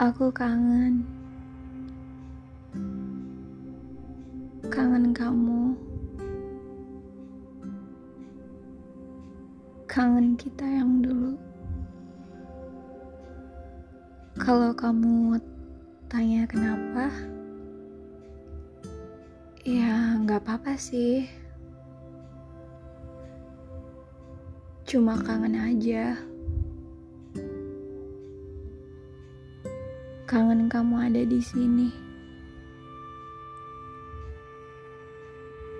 Aku kangen. Kangen kamu. Kangen kita yang dulu. Kalau kamu tanya kenapa, ya nggak apa-apa sih. Cuma kangen aja. Kangen kamu ada di sini.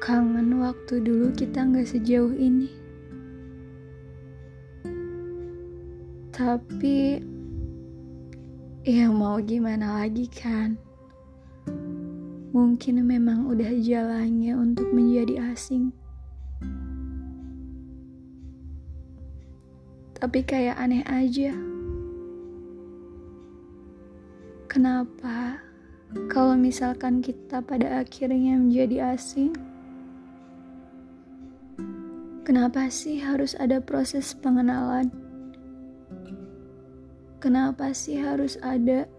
Kangen waktu dulu kita nggak sejauh ini. Tapi ya mau gimana lagi kan? Mungkin memang udah jalannya untuk menjadi asing. Tapi kayak aneh aja. Kenapa kalau misalkan kita pada akhirnya menjadi asing? Kenapa sih harus ada proses pengenalan? Kenapa sih harus ada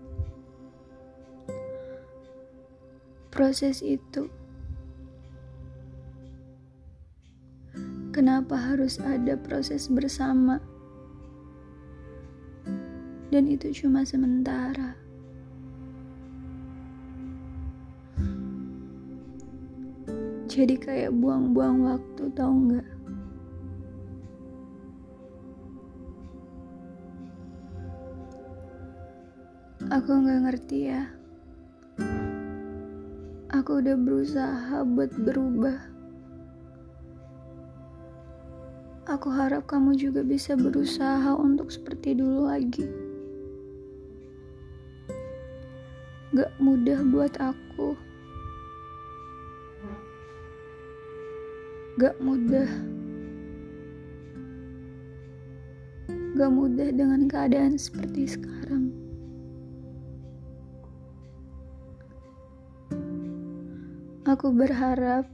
proses itu? Kenapa harus ada proses bersama? Dan itu cuma sementara. Jadi kayak buang-buang waktu tau nggak? Aku nggak ngerti ya. Aku udah berusaha buat berubah. Aku harap kamu juga bisa berusaha untuk seperti dulu lagi. Gak mudah buat aku. Gak mudah. Gak mudah dengan keadaan seperti sekarang. Aku berharap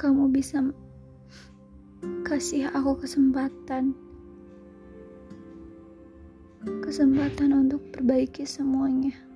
kamu bisa kasih aku kesempatan. Kesempatan untuk perbaiki semuanya.